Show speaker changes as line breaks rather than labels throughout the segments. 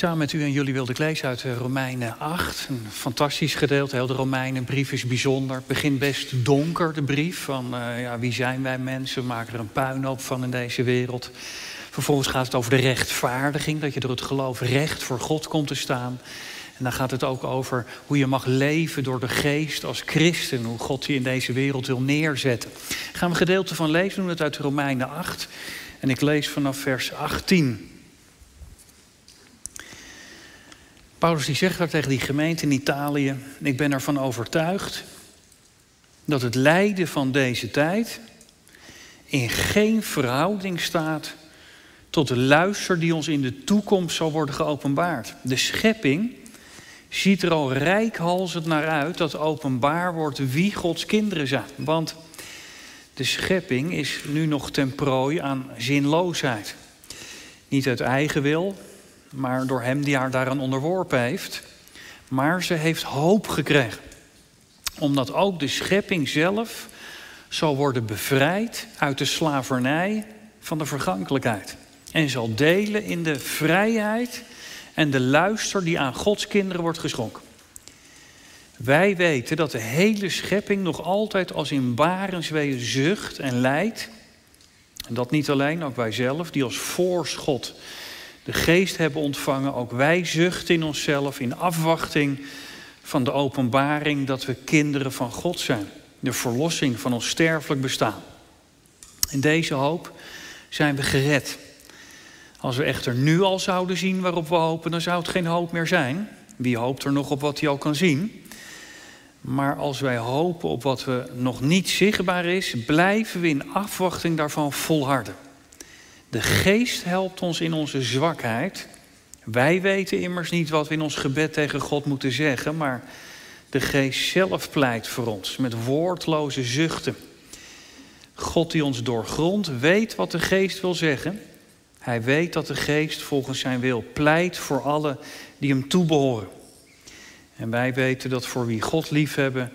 Samen met u en jullie wilde ik lezen uit Romeinen 8. Een fantastisch gedeelte. Heel de Romeinenbrief is bijzonder. Het begint best donker, de brief. Van uh, ja, wie zijn wij mensen? We maken er een puinhoop van in deze wereld. Vervolgens gaat het over de rechtvaardiging. Dat je door het geloof recht voor God komt te staan. En dan gaat het ook over hoe je mag leven door de geest als christen. Hoe God je in deze wereld wil neerzetten. Gaan we een gedeelte van lezen. Doen het uit Romeinen 8. En ik lees vanaf vers 18. Paulus die zegt daar tegen die gemeente in Italië: Ik ben ervan overtuigd dat het lijden van deze tijd in geen verhouding staat tot de luister die ons in de toekomst zal worden geopenbaard. De schepping ziet er al rijkhalsend naar uit dat openbaar wordt wie Gods kinderen zijn. Want de schepping is nu nog ten prooi aan zinloosheid. Niet uit eigen wil, maar door hem die haar daaraan onderworpen heeft. Maar ze heeft hoop gekregen. Omdat ook de schepping zelf zal worden bevrijd uit de slavernij van de vergankelijkheid. En zal delen in de vrijheid en de luister die aan Gods kinderen wordt geschonken. Wij weten dat de hele schepping nog altijd als in barensweeën zucht en lijdt. En dat niet alleen, ook wij zelf, die als voorschot de geest hebben ontvangen. Ook wij zuchten in onszelf in afwachting van de openbaring dat we kinderen van God zijn. De verlossing van ons sterfelijk bestaan. In deze hoop zijn we gered. Als we echter nu al zouden zien waarop we hopen, dan zou het geen hoop meer zijn. Wie hoopt er nog op wat hij al kan zien? Maar als wij hopen op wat we nog niet zichtbaar is, blijven we in afwachting daarvan volharden. De geest helpt ons in onze zwakheid. Wij weten immers niet wat we in ons gebed tegen God moeten zeggen, maar de geest zelf pleit voor ons met woordloze zuchten. God die ons doorgrondt, weet wat de geest wil zeggen. Hij weet dat de geest volgens zijn wil pleit voor alle die hem toebehoren. En wij weten dat voor wie God liefhebben,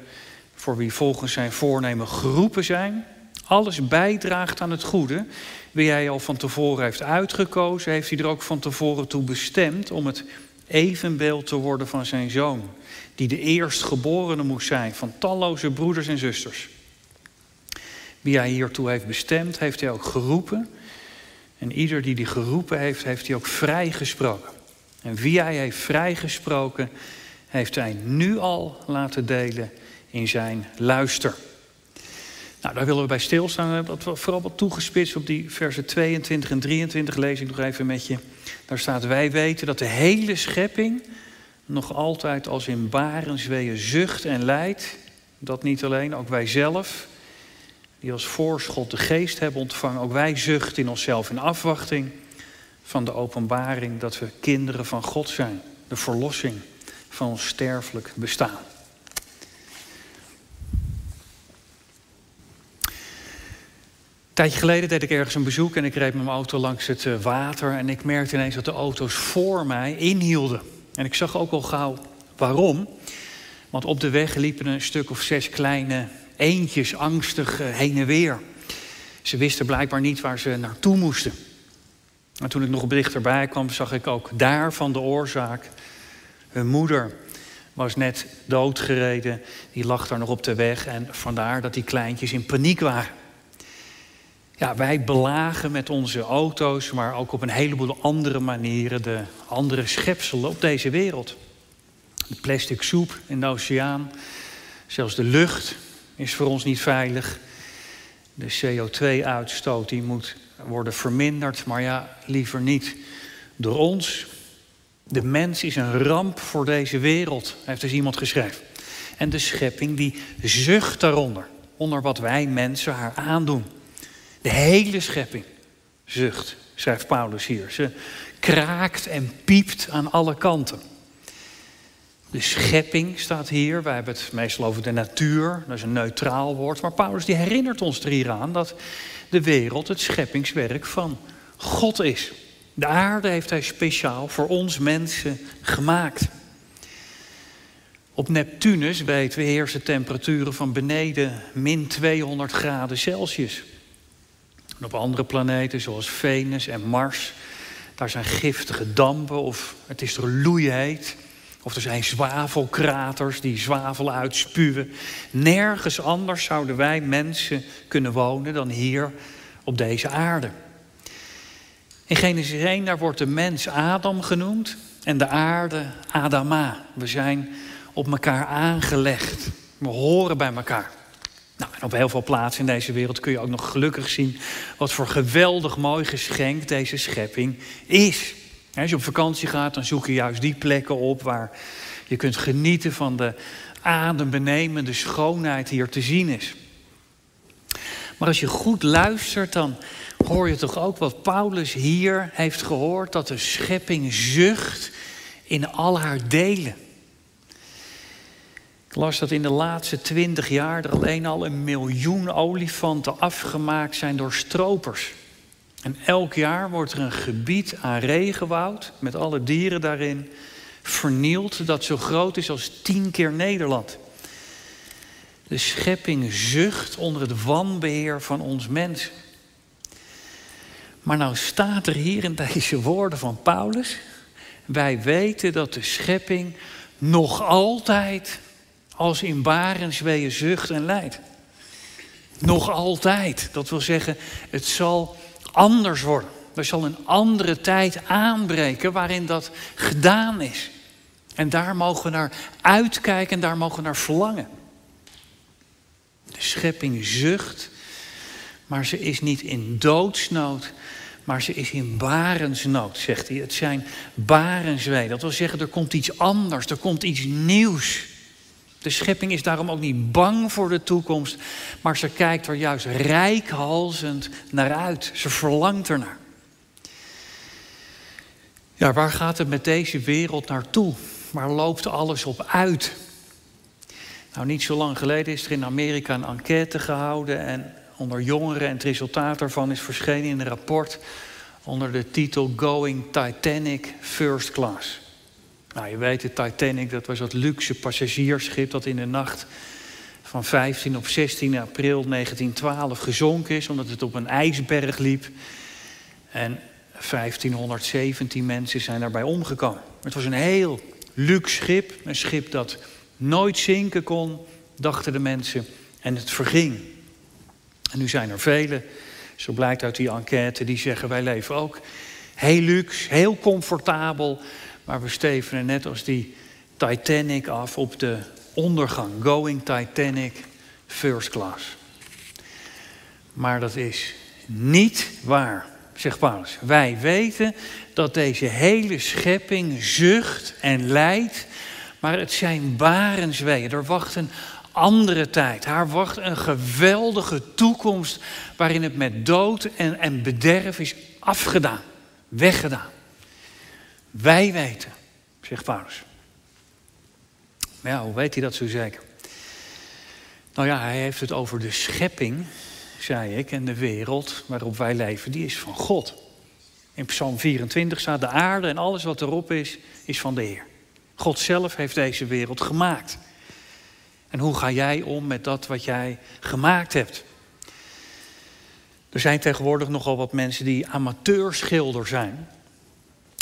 voor wie volgens zijn voornemen geroepen zijn, alles bijdraagt aan het goede. Wie hij al van tevoren heeft uitgekozen, heeft hij er ook van tevoren toe bestemd om het evenbeeld te worden van zijn zoon. Die de eerstgeborene moest zijn van talloze broeders en zusters. Wie hij hiertoe heeft bestemd, heeft hij ook geroepen. En ieder die die geroepen heeft, heeft hij ook vrijgesproken. En wie hij heeft vrijgesproken, heeft hij nu al laten delen in zijn luister. Nou, daar willen we bij stilstaan. We vooral wat toegespitst op die versen 22 en 23 lees ik nog even met je. Daar staat, wij weten dat de hele schepping nog altijd als in barensweeën zucht en lijdt. Dat niet alleen, ook wij zelf, die als voorschot de geest hebben ontvangen. Ook wij zuchten in onszelf in afwachting van de openbaring dat we kinderen van God zijn. De verlossing van ons sterfelijk bestaan. Tijdje geleden deed ik ergens een bezoek en ik reed met mijn auto langs het eh, water. En ik merkte ineens dat de auto's voor mij inhielden. En ik zag ook al gauw waarom. Want op de weg liepen een stuk of zes kleine eendjes angstig eh, heen en weer. Ze wisten blijkbaar niet waar ze naartoe moesten. En toen ik nog dichterbij kwam, zag ik ook daarvan de oorzaak. Hun moeder was net doodgereden, die lag daar nog op de weg. En vandaar dat die kleintjes in paniek waren. Ja, wij belagen met onze auto's, maar ook op een heleboel andere manieren de andere schepselen op deze wereld. De plastic soep in de oceaan, zelfs de lucht is voor ons niet veilig. De CO2-uitstoot die moet worden verminderd, maar ja, liever niet door ons. De mens is een ramp voor deze wereld, heeft dus iemand geschreven. En de schepping die zucht daaronder, onder wat wij mensen haar aandoen. De hele schepping zucht, schrijft Paulus hier. Ze kraakt en piept aan alle kanten. De schepping staat hier. Wij hebben het meestal over de natuur. Dat is een neutraal woord. Maar Paulus die herinnert ons er hier aan dat de wereld het scheppingswerk van God is. De aarde heeft hij speciaal voor ons mensen gemaakt. Op Neptunus, weten we, heersen temperaturen van beneden min 200 graden Celsius. En op andere planeten zoals Venus en Mars, daar zijn giftige dampen of het is er loeiheet. Of er zijn zwavelkraters die zwavel uitspuwen. Nergens anders zouden wij mensen kunnen wonen dan hier op deze aarde. In Genesis 1 daar wordt de mens Adam genoemd en de aarde Adama. We zijn op elkaar aangelegd. We horen bij elkaar. Nou, op heel veel plaatsen in deze wereld kun je ook nog gelukkig zien wat voor geweldig mooi geschenk deze schepping is. Als je op vakantie gaat, dan zoek je juist die plekken op waar je kunt genieten van de adembenemende schoonheid die te zien is. Maar als je goed luistert, dan hoor je toch ook wat Paulus hier heeft gehoord: dat de schepping zucht in al haar delen. Ik las dat in de laatste twintig jaar er alleen al een miljoen olifanten afgemaakt zijn door stropers. En elk jaar wordt er een gebied aan regenwoud met alle dieren daarin vernield dat zo groot is als tien keer Nederland. De schepping zucht onder het wanbeheer van ons mensen. Maar nou staat er hier in deze woorden van Paulus: wij weten dat de schepping nog altijd als in barensweeën zucht en lijdt. Nog altijd. Dat wil zeggen, het zal anders worden. Er zal een andere tijd aanbreken waarin dat gedaan is. En daar mogen we naar uitkijken en daar mogen we naar verlangen. De schepping zucht, maar ze is niet in doodsnood, maar ze is in barensnood, zegt hij. Het zijn barenswee. Dat wil zeggen, er komt iets anders, er komt iets nieuws. De schepping is daarom ook niet bang voor de toekomst, maar ze kijkt er juist rijkhalzend naar uit. Ze verlangt ernaar. Ja, waar gaat het met deze wereld naartoe? Waar loopt alles op uit? Nou, niet zo lang geleden is er in Amerika een enquête gehouden en onder jongeren en het resultaat daarvan is verschenen in een rapport onder de titel Going Titanic First Class. Nou, je weet, de Titanic, dat was dat luxe passagiersschip dat in de nacht van 15 op 16 april 1912 gezonken is, omdat het op een ijsberg liep. En 1517 mensen zijn daarbij omgekomen. Het was een heel luxe schip, een schip dat nooit zinken kon, dachten de mensen, en het verging. En nu zijn er velen, zo blijkt uit die enquête, die zeggen wij leven ook heel luxe, heel comfortabel, maar we stevenen net als die Titanic af op de ondergang. Going Titanic first class. Maar dat is niet waar, zegt Paulus. Wij weten dat deze hele schepping zucht en lijdt, maar het zijn barensweeën. Er wacht een andere tijd. Haar wacht een geweldige toekomst waarin het met dood en, en bederf is afgedaan, weggedaan. Wij weten, zegt Paulus. Maar ja, hoe weet hij dat zo zeker? Nou ja, hij heeft het over de schepping, zei ik, en de wereld waarop wij leven, die is van God. In Psalm 24 staat de aarde en alles wat erop is, is van de Heer. God zelf heeft deze wereld gemaakt. En hoe ga jij om met dat wat jij gemaakt hebt? Er zijn tegenwoordig nogal wat mensen die amateurschilder zijn.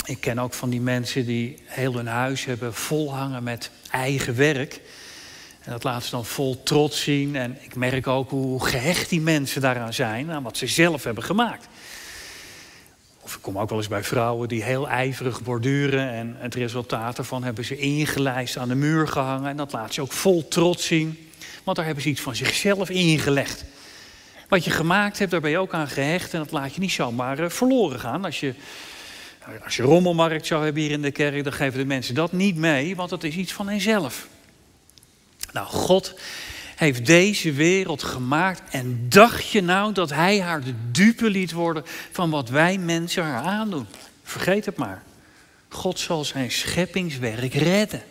Ik ken ook van die mensen die heel hun huis hebben volhangen met eigen werk. En dat laten ze dan vol trots zien. En ik merk ook hoe gehecht die mensen daaraan zijn, aan wat ze zelf hebben gemaakt. Of ik kom ook wel eens bij vrouwen die heel ijverig borduren. En het resultaat daarvan hebben ze ingelijst aan de muur gehangen. En dat laat ze ook vol trots zien. Want daar hebben ze iets van zichzelf ingelegd. Wat je gemaakt hebt, daar ben je ook aan gehecht. En dat laat je niet zomaar eh, verloren gaan. Als je als je rommelmarkt zou hebben hier in de kerk, dan geven de mensen dat niet mee, want dat is iets van henzelf. Nou, God heeft deze wereld gemaakt en dacht je nou dat hij haar de dupe liet worden van wat wij mensen haar aandoen? Vergeet het maar. God zal zijn scheppingswerk redden.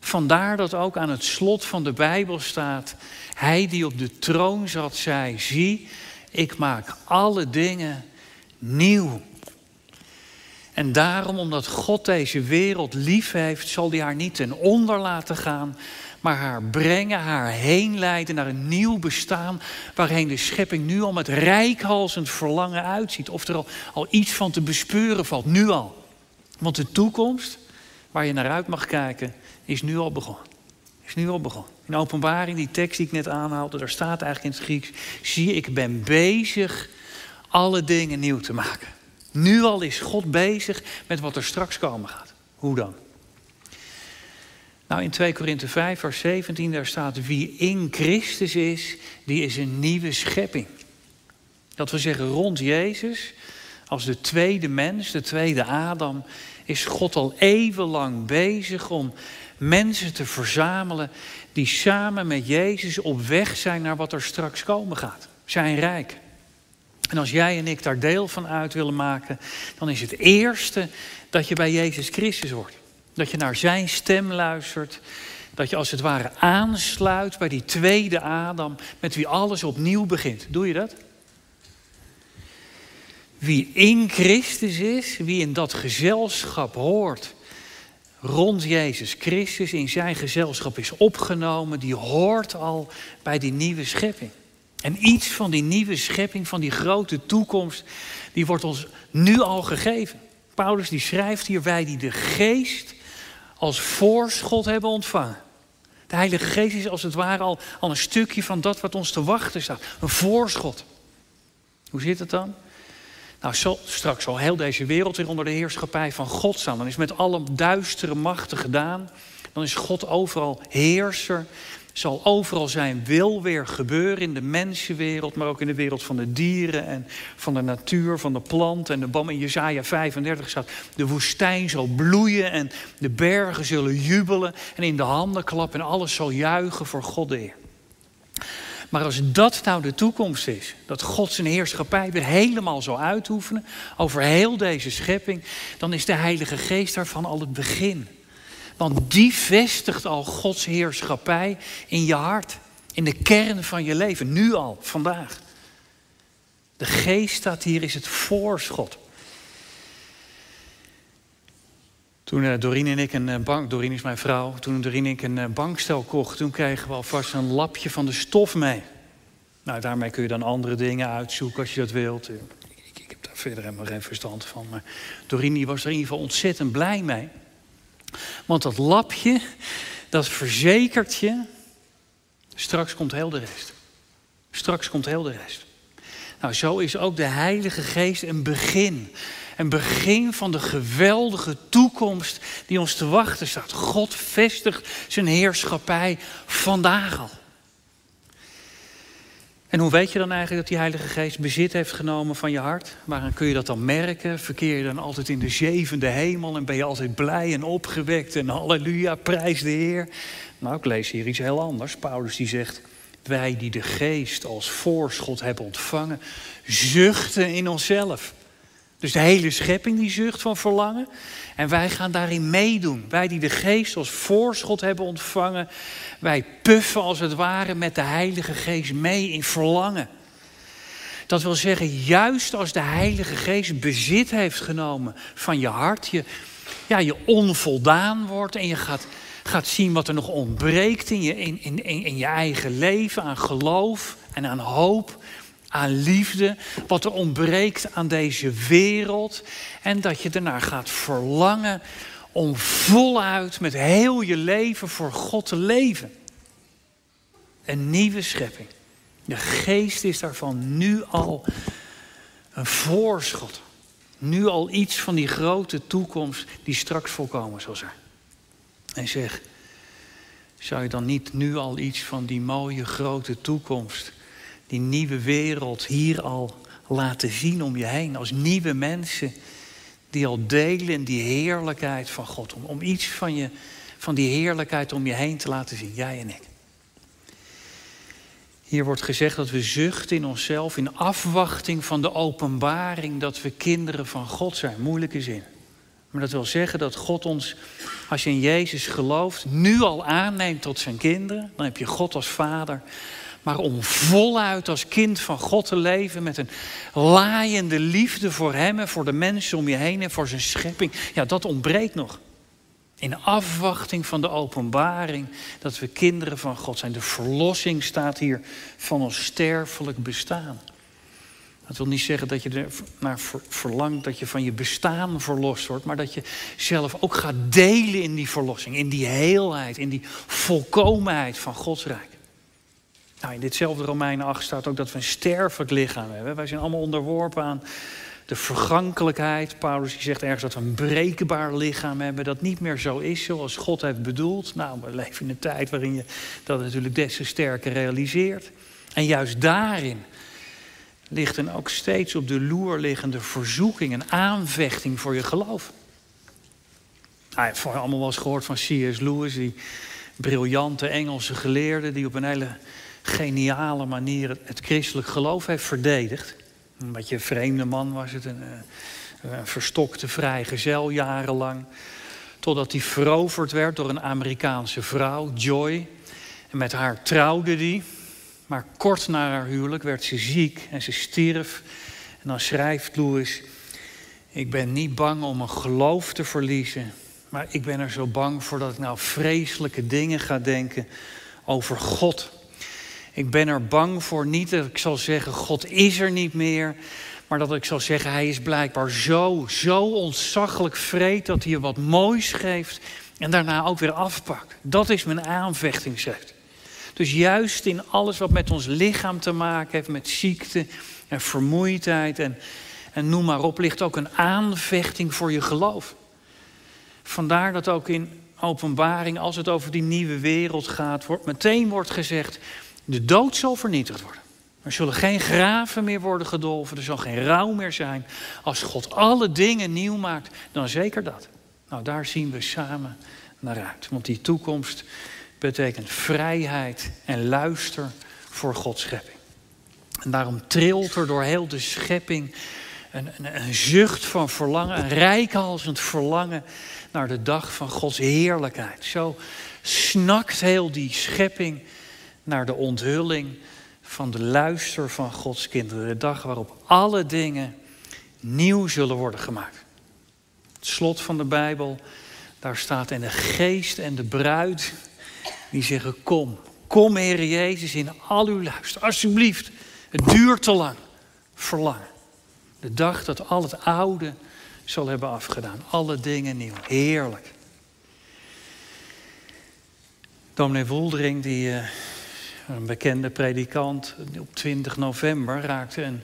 Vandaar dat ook aan het slot van de Bijbel staat: Hij die op de troon zat, zei: Zie, ik maak alle dingen nieuw. En daarom, omdat God deze wereld lief heeft, zal hij haar niet ten onder laten gaan, maar haar brengen, haar heen leiden naar een nieuw bestaan. Waarheen de schepping nu al met rijkhalsend verlangen uitziet. Of er al, al iets van te bespeuren valt, nu al. Want de toekomst, waar je naar uit mag kijken, is nu al begonnen. Is nu al begonnen. In openbaring, die tekst die ik net aanhaalde, daar staat eigenlijk in het Grieks: zie, ik ben bezig alle dingen nieuw te maken. Nu al is God bezig met wat er straks komen gaat. Hoe dan? Nou, in 2 Korinthe 5, vers 17, daar staat: Wie in Christus is, die is een nieuwe schepping. Dat we zeggen, rond Jezus, als de tweede mens, de tweede Adam, is God al eeuwenlang bezig om mensen te verzamelen die samen met Jezus op weg zijn naar wat er straks komen gaat. Zijn rijk. En als jij en ik daar deel van uit willen maken, dan is het eerste dat je bij Jezus Christus wordt. Dat je naar zijn stem luistert. Dat je als het ware aansluit bij die tweede Adam, met wie alles opnieuw begint. Doe je dat? Wie in Christus is, wie in dat gezelschap hoort, rond Jezus Christus, in zijn gezelschap is opgenomen, die hoort al bij die nieuwe schepping. En iets van die nieuwe schepping, van die grote toekomst, die wordt ons nu al gegeven. Paulus die schrijft hier, wij die de geest als voorschot hebben ontvangen. De Heilige Geest is als het ware al, al een stukje van dat wat ons te wachten staat. Een voorschot. Hoe zit het dan? Nou, zo, straks zal heel deze wereld weer onder de heerschappij van God staan. Dan is met alle duistere machten gedaan. Dan is God overal heerser zal overal zijn wil weer gebeuren in de mensenwereld, maar ook in de wereld van de dieren en van de natuur, van de plant en de boom. In Jezaja 35 staat, de woestijn zal bloeien en de bergen zullen jubelen en in de handen klappen en alles zal juichen voor God de. Maar als dat nou de toekomst is, dat God zijn heerschappij weer helemaal zal uitoefenen over heel deze schepping, dan is de Heilige Geest daarvan al het begin. Want die vestigt al Gods heerschappij in je hart. In de kern van je leven. Nu al, vandaag. De geest staat hier, is het voorschot. Toen uh, Doreen en ik een uh, bank, Doreen is mijn vrouw, toen Doreen en ik een uh, bankstel kocht, toen kregen we alvast een lapje van de stof mee. Nou, daarmee kun je dan andere dingen uitzoeken als je dat wilt. Ik, ik heb daar verder helemaal geen verstand van. Maar Doreen was er in ieder geval ontzettend blij mee. Want dat lapje, dat verzekert je, straks komt heel de rest. Straks komt heel de rest. Nou, zo is ook de Heilige Geest een begin. Een begin van de geweldige toekomst die ons te wachten staat. God vestigt zijn heerschappij vandaag al. En hoe weet je dan eigenlijk dat die Heilige Geest bezit heeft genomen van je hart? Waaraan kun je dat dan merken? Verkeer je dan altijd in de zevende hemel en ben je altijd blij en opgewekt en halleluja, prijs de Heer? Nou, ik lees hier iets heel anders. Paulus die zegt, wij die de Geest als voorschot hebben ontvangen, zuchten in onszelf. Dus de hele schepping die zucht van verlangen. En wij gaan daarin meedoen. Wij die de geest als voorschot hebben ontvangen. Wij puffen als het ware met de Heilige Geest mee in verlangen. Dat wil zeggen, juist als de Heilige Geest bezit heeft genomen van je hart, je, ja, je onvoldaan wordt en je gaat, gaat zien wat er nog ontbreekt in je, in, in, in je eigen leven aan geloof en aan hoop aan liefde, wat er ontbreekt aan deze wereld. En dat je ernaar gaat verlangen om voluit met heel je leven voor God te leven. Een nieuwe schepping. De geest is daarvan nu al een voorschot. Nu al iets van die grote toekomst die straks volkomen zal zijn. En zeg, zou je dan niet nu al iets van die mooie grote toekomst die nieuwe wereld hier al laten zien om je heen. Als nieuwe mensen die al delen in die heerlijkheid van God. Om, om iets van, je, van die heerlijkheid om je heen te laten zien, jij en ik. Hier wordt gezegd dat we zuchten in onszelf in afwachting van de openbaring dat we kinderen van God zijn. Moeilijke zin. Maar dat wil zeggen dat God ons, als je in Jezus gelooft, nu al aanneemt tot zijn kinderen. Dan heb je God als vader maar om voluit als kind van God te leven met een laaiende liefde voor Hem en voor de mensen om je heen en voor zijn schepping. Ja, dat ontbreekt nog. In afwachting van de openbaring dat we kinderen van God zijn. De verlossing staat hier van ons sterfelijk bestaan. Dat wil niet zeggen dat je er naar verlangt dat je van je bestaan verlost wordt, maar dat je zelf ook gaat delen in die verlossing, in die heelheid, in die volkomenheid van Gods Rijk. Nou, in ditzelfde Romeinen 8 staat ook dat we een sterfelijk lichaam hebben. Wij zijn allemaal onderworpen aan de vergankelijkheid. Paulus zegt ergens dat we een breekbaar lichaam hebben, dat niet meer zo is zoals God heeft bedoeld. Nou, we leven in een tijd waarin je dat natuurlijk des te sterker realiseert. En juist daarin ligt een ook steeds op de loer liggende verzoeking, een aanvechting voor je geloof. Nou, je hebt allemaal wel eens gehoord van C.S. Lewis, die briljante Engelse geleerde die op een hele geniale manier het, christelijk geloof heeft verdedigd. Een beetje een vreemde man was het, een, eh, een verstokte vrijgezel jarenlang. Totdat hij veroverd werd door een Amerikaanse vrouw, Joy. En met haar trouwde hij. Maar kort na haar huwelijk werd ze ziek en ze stierf. En dan schrijft Louis: Ik ben niet bang om mijn geloof te verliezen. Maar ik ben er zo bang voor dat ik nou vreselijke dingen ga denken over God. Ik ben er bang voor niet dat ik zal zeggen: God is er niet meer. Maar dat ik zal zeggen: Hij is blijkbaar zo, zo ontzaglijk vreed dat hij je wat moois geeft. En daarna ook weer afpakt. Dat is mijn aanvechtingsrecht. Dus juist in alles wat met ons lichaam te maken heeft, met ziekte en vermoeidheid en, en noem maar op, ligt ook een aanvechting voor je geloof. Vandaar dat ook in openbaring, als het over die nieuwe wereld gaat, wordt, meteen wordt gezegd, de dood zal vernietigd worden. Er zullen geen graven meer worden gedolven, er zal geen rouw meer zijn. Als God alle dingen nieuw maakt, dan zeker dat. Nou, daar zien we samen naar uit. Want die toekomst betekent vrijheid en luister voor Gods schepping. En daarom trilt er door heel de schepping een, een, een zucht van verlangen, een rijkhalsend verlangen naar de dag van Gods heerlijkheid. Zo snakt heel die schepping naar de onthulling van de luister van Gods kinderen. De dag waarop alle dingen nieuw zullen worden gemaakt. Het slot van de Bijbel, daar staat in de geest en de bruid die zeggen: Kom, kom, Heer Jezus, in al uw luister. Alsjeblieft, het duurt te lang. Verlangen. De dag dat al het oude zal hebben afgedaan. Alle dingen nieuw. Heerlijk. Dominee Woeldering, die, uh, een bekende predikant, op 20 november raakte een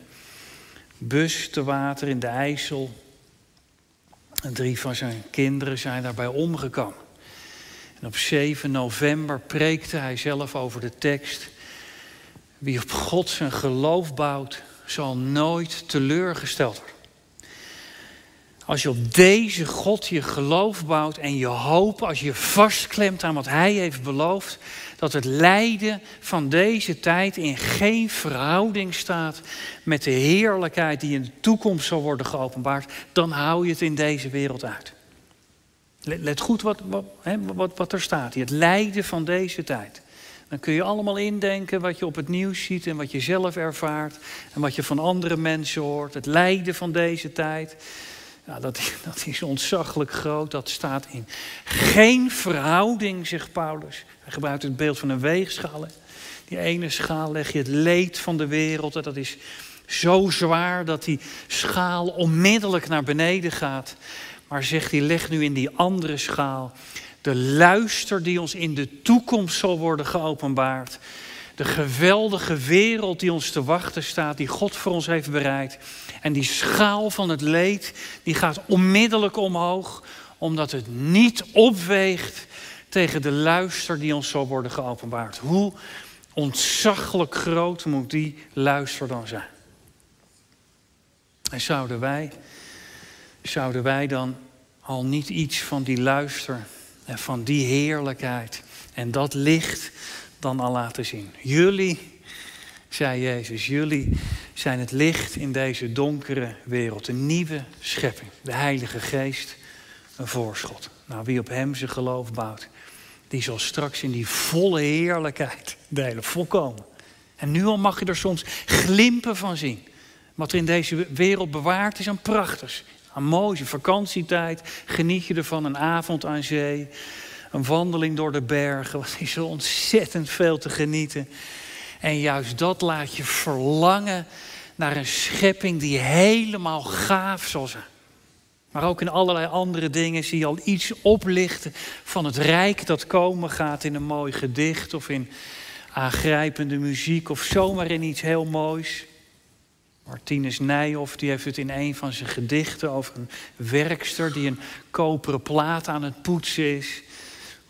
bus te water in de IJssel. Drie van zijn kinderen zijn daarbij omgekomen. En op 7 november preekte hij zelf over de tekst. Wie op God zijn geloof bouwt, zal nooit teleurgesteld worden. Als je op deze God je geloof bouwt en je hoop, als je vastklemt aan wat Hij heeft beloofd, dat het lijden van deze tijd in geen verhouding staat met de heerlijkheid die in de toekomst zal worden geopenbaard, dan hou je het in deze wereld uit. Let goed wat, wat, wat, er staat hier. Het lijden van deze tijd. Dan kun je allemaal indenken wat je op het nieuws ziet en wat je zelf ervaart. En wat je van andere mensen hoort. Het lijden van deze tijd. Ja, dat, dat is ontzaglijk groot. Dat staat in geen verhouding, zegt Paulus. Hij gebruikt het beeld van een weegschaal. Die ene schaal leg je het leed van de wereld. En dat is zo zwaar dat die schaal onmiddellijk naar beneden gaat. Maar zegt hij, leg nu in die andere schaal de luister die ons in de toekomst zal worden geopenbaard. De geweldige wereld die ons te wachten staat, die God voor ons heeft bereid. En die schaal van het leed, die gaat onmiddellijk omhoog, omdat het niet opweegt tegen de luister die ons zal worden geopenbaard. Hoe ontzaglijk groot moet die luister dan zijn? En zouden wij zouden wij dan al niet iets van die luister en van die heerlijkheid en dat licht dan al laten zien? Jullie, zei Jezus, jullie zijn het licht in deze donkere wereld, een nieuwe schepping, de Heilige Geest, een voorschot. Nou, wie op Hem zijn geloof bouwt, die zal straks in die volle heerlijkheid delen, volkomen. En nu al mag je er soms glimpen van zien. Wat er in deze wereld bewaard is aan prachtigs Een mooie vakantietijd. Geniet je ervan een avond aan zee. Een wandeling door de bergen. Wat is zo ontzettend veel te genieten. En juist dat laat je verlangen naar een schepping die helemaal gaaf zal zijn. Maar ook in allerlei andere dingen zie je al iets oplichten van het rijk dat komen gaat in een mooi gedicht of in aangrijpende muziek of zomaar in iets heel moois. Martinus Nijhoff die heeft het in een van zijn gedichten over een werkster die een koperen plaat aan het poetsen is.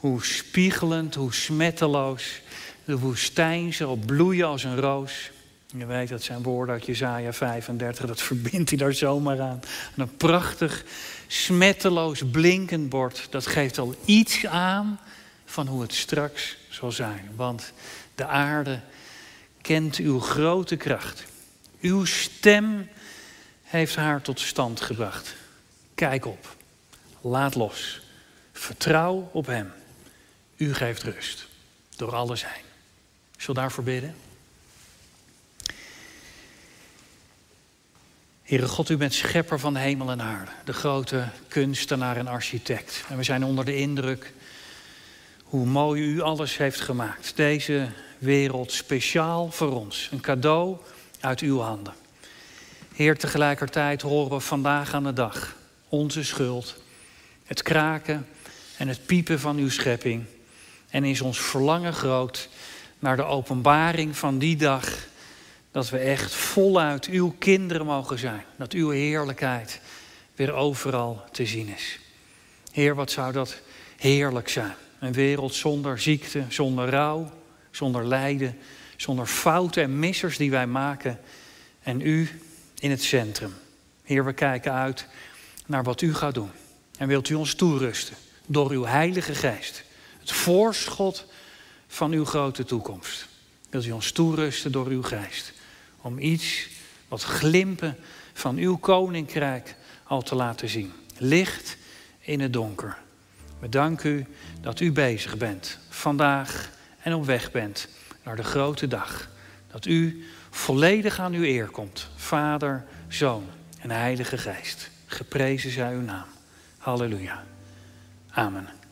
Hoe spiegelend, hoe smetteloos de woestijn zal bloeien als een roos. Je weet, dat zijn woorden uit Jezaja 35, dat verbindt hij daar zomaar aan. een prachtig, smetteloos blinkend bord, dat geeft al iets aan van hoe het straks zal zijn. Want de aarde kent uw grote kracht. Uw stem heeft haar tot stand gebracht. Kijk op, laat los, vertrouw op Hem. U geeft rust door alle zijn. Zullen daarvoor bidden? Heere God, u bent schepper van hemel en aarde, de grote kunstenaar en architect. En we zijn onder de indruk hoe mooi u alles heeft gemaakt. Deze wereld speciaal voor ons, een cadeau uit uw handen. Heer, tegelijkertijd horen we vandaag aan de dag onze schuld, het kraken en het piepen van uw schepping. En is ons verlangen groot naar de openbaring van die dag dat we echt voluit uw kinderen mogen zijn. Dat uw heerlijkheid weer overal te zien is. Heer, wat zou dat heerlijk zijn. Een wereld zonder ziekte, zonder rouw, zonder lijden, zonder fouten en missers die wij maken. En u in het centrum. Heer, we kijken uit naar wat u gaat doen. En wilt u ons toerusten door uw Heilige Geest. Het voorschot van uw grote toekomst. Wilt u ons toerusten door uw geest om iets wat glimpen van uw koninkrijk al te laten zien. Licht in het donker. We danken u dat u bezig bent vandaag en op weg bent naar de grote dag. Dat u volledig aan uw eer komt. Vader, Zoon en Heilige Geest. Geprezen zij uw naam. Halleluja. Amen.